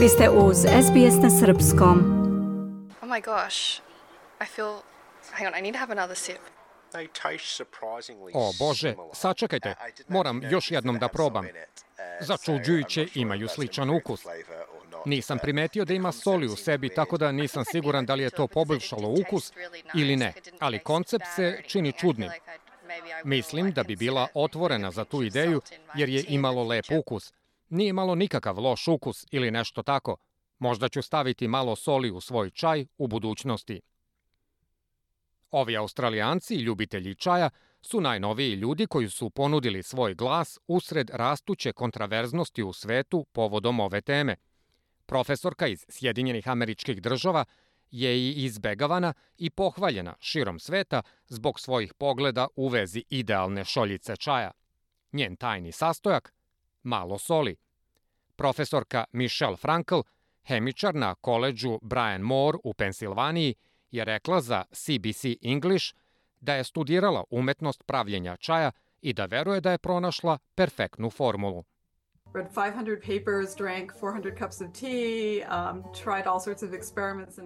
Vi ste uz SBS na Srpskom. Oh my gosh. I feel... Hang on, I need to have another sip. O Bože, sačekajte, moram još jednom da probam. Začuđujuće imaju sličan ukus. Nisam primetio da ima soli u sebi, tako da nisam siguran da li je to poboljšalo ukus ili ne, ali koncept se čini čudnim. Mislim da bi bila otvorena za tu ideju jer je imalo lep ukus. Nije imalo nikakav loš ukus ili nešto tako. Možda ću staviti malo soli u svoj čaj u budućnosti. Ovi australijanci, ljubitelji čaja, su najnoviji ljudi koji su ponudili svoj glas usred rastuće kontraverznosti u svetu povodom ove teme. Profesorka iz Sjedinjenih američkih država je i izbegavana i pohvaljena širom sveta zbog svojih pogleda u vezi idealne šoljice čaja. Njen tajni sastojak? Malo soli. Profesorka Michelle Frankl, hemičar na koleđu Brian Moore u Pensilvaniji, je rekla za CBC English da je studirala umetnost pravljenja čaja i da veruje da je pronašla perfektnu formulu.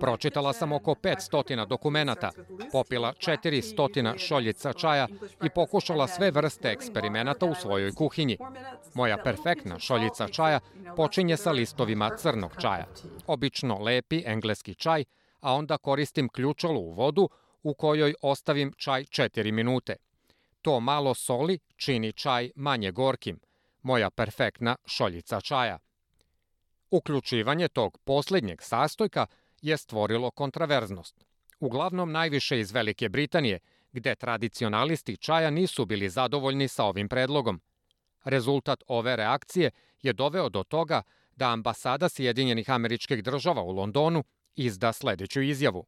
Pročitala sam oko 500 dokumenata, popila 400 šoljica čaja i pokušala sve vrste eksperimenata u svojoj kuhinji. Moja perfektna šoljica čaja počinje sa listovima crnog čaja. Obično lepi engleski čaj, a onda koristim ključalu u vodu u kojoj ostavim čaj 4 minute. To malo soli čini čaj manje gorkim – moja perfektna šoljica čaja. Uključivanje tog poslednjeg sastojka je stvorilo kontraverznost. Uglavnom najviše iz Velike Britanije, gde tradicionalisti čaja nisu bili zadovoljni sa ovim predlogom. Rezultat ove reakcije je doveo do toga da ambasada Sjedinjenih američkih država u Londonu izda sledeću izjavu.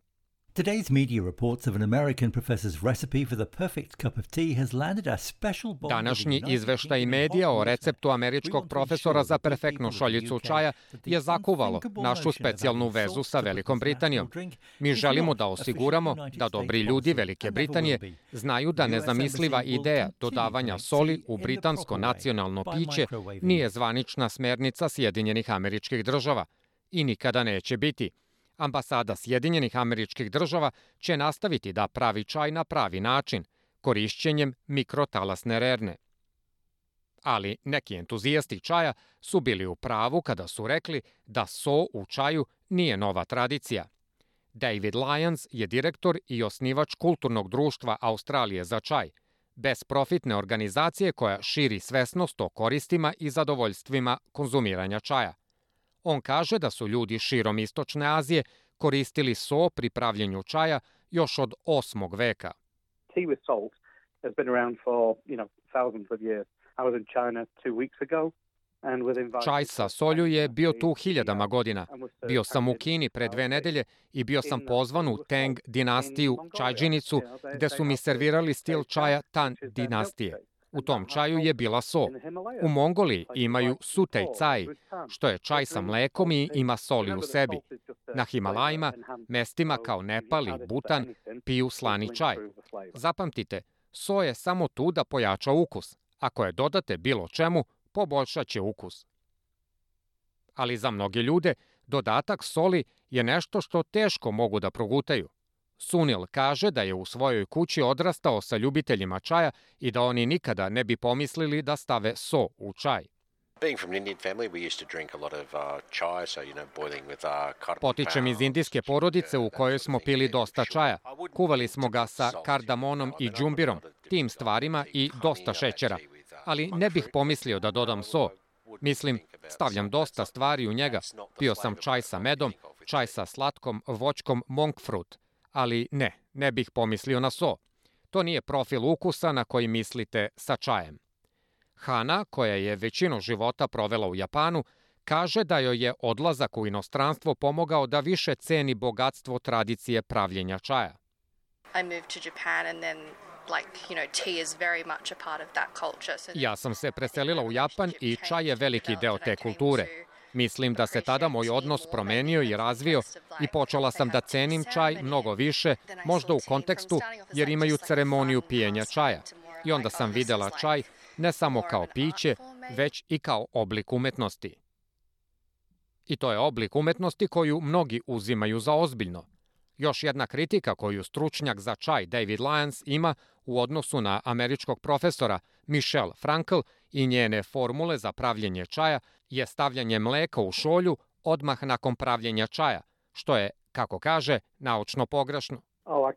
Today's media reports of an American professor's recipe for the perfect cup of tea has landed a special Današnji izveštaj medija o receptu američkog profesora za perfektnu šoljicu čaja je zakuvalo našu specijalnu vezu sa Velikom Britanijom. Mi želimo da osiguramo da dobri ljudi Velike Britanije znaju da nezamisliva ideja dodavanja soli u britansko nacionalno piće nije zvanična smernica Sjedinjenih američkih država i nikada neće biti – Ambasada Sjedinjenih američkih država će nastaviti da pravi čaj na pravi način, korišćenjem mikrotalasne rerne. Ali neki entuzijasti čaja su bili u pravu kada su rekli da so u čaju nije nova tradicija. David Lyons je direktor i osnivač kulturnog društva Australije za čaj, besprofitne organizacije koja širi svesnost o koristima i zadovoljstvima konzumiranja čaja – On kaže da su ljudi širom Istočne Azije koristili so pri pravljenju čaja još od 8. veka. Tea with salt has been around for, you know, thousands of years. I was in China two weeks ago Čaj sa solju je bio tu hiljadama godina. Bio sam u Kini pre dve nedelje i bio sam pozvan u Tang dinastiju čajđinicu gde su mi servirali stil čaja Tan dinastije. U tom čaju je bila so. U Mongoliji imaju sutej caj, što je čaj sa mlekom i ima soli u sebi. Na Himalajima, mestima kao Nepal i Butan, piju slani čaj. Zapamtite, so je samo tu da pojača ukus. Ako je dodate bilo čemu, poboljšaće ukus. Ali za mnoge ljude, dodatak soli je nešto što teško mogu da progutaju. Sunil kaže da je u svojoj kući odrastao sa ljubiteljima čaja i da oni nikada ne bi pomislili da stave so u čaj. Potičem iz indijske porodice u kojoj smo pili dosta čaja. Kuvali smo ga sa kardamonom i džumbirom, tim stvarima i dosta šećera. Ali ne bih pomislio da dodam so. Mislim, stavljam dosta stvari u njega. Pio sam čaj sa medom, čaj sa slatkom voćkom monk fruit – ali ne, ne bih pomislio na so. To nije profil ukusa na koji mislite sa čajem. Hana, koja je većinu života provela u Japanu, kaže da joj je odlazak u inostranstvo pomogao da više ceni bogatstvo tradicije pravljenja čaja. I moved to Japan and then Ja sam se preselila u Japan i čaj je veliki deo te kulture. Mislim da se tada moj odnos promenio i razvio i počela sam da cenim čaj mnogo više, možda u kontekstu jer imaju ceremoniju pijenja čaja. I onda sam videla čaj ne samo kao piće, već i kao oblik umetnosti. I to je oblik umetnosti koju mnogi uzimaju za ozbiljno. Još jedna kritika koju stručnjak za čaj David Lyons ima u odnosu na američkog profesora Michelle Frankl i njene formule za pravljenje čaja je stavljanje mleka u šolju odmah nakon pravljenja čaja, što je, kako kaže, naučno pogrešno. Oh,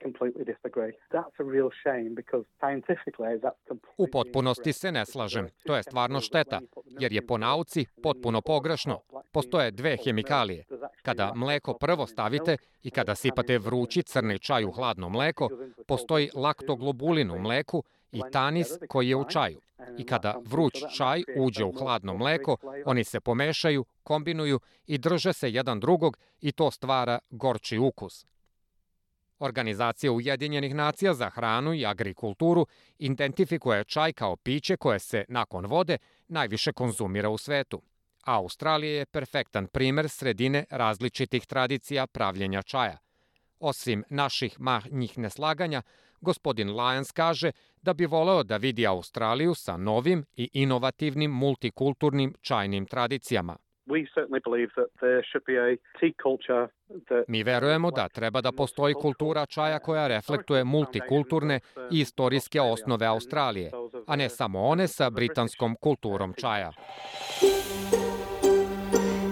U potpunosti se ne slažem. To je stvarno šteta, jer je po nauci potpuno pogrešno. Postoje dve hemikalije. Kada mleko prvo stavite i kada sipate vrući crni čaj u hladno mleko, postoji laktoglobulin u mleku i tanis koji je u čaju. I kada vruć čaj uđe u hladno mleko, oni se pomešaju, kombinuju i drže se jedan drugog i to stvara gorči ukus. Organizacija Ujedinjenih nacija za hranu i agrikulturu identifikuje čaj kao piće koje se, nakon vode, najviše konzumira u svetu. Australija je perfektan primer sredine različitih tradicija pravljenja čaja. Osim naših manjih neslaganja, gospodin Lyons kaže da bi voleo da vidi Australiju sa novim i inovativnim multikulturnim čajnim tradicijama. Mi verujemo da treba da postoji kultura čaja koja reflektuje multikulturne i istorijske osnove Australije, a ne samo one sa britanskom kulturom čaja.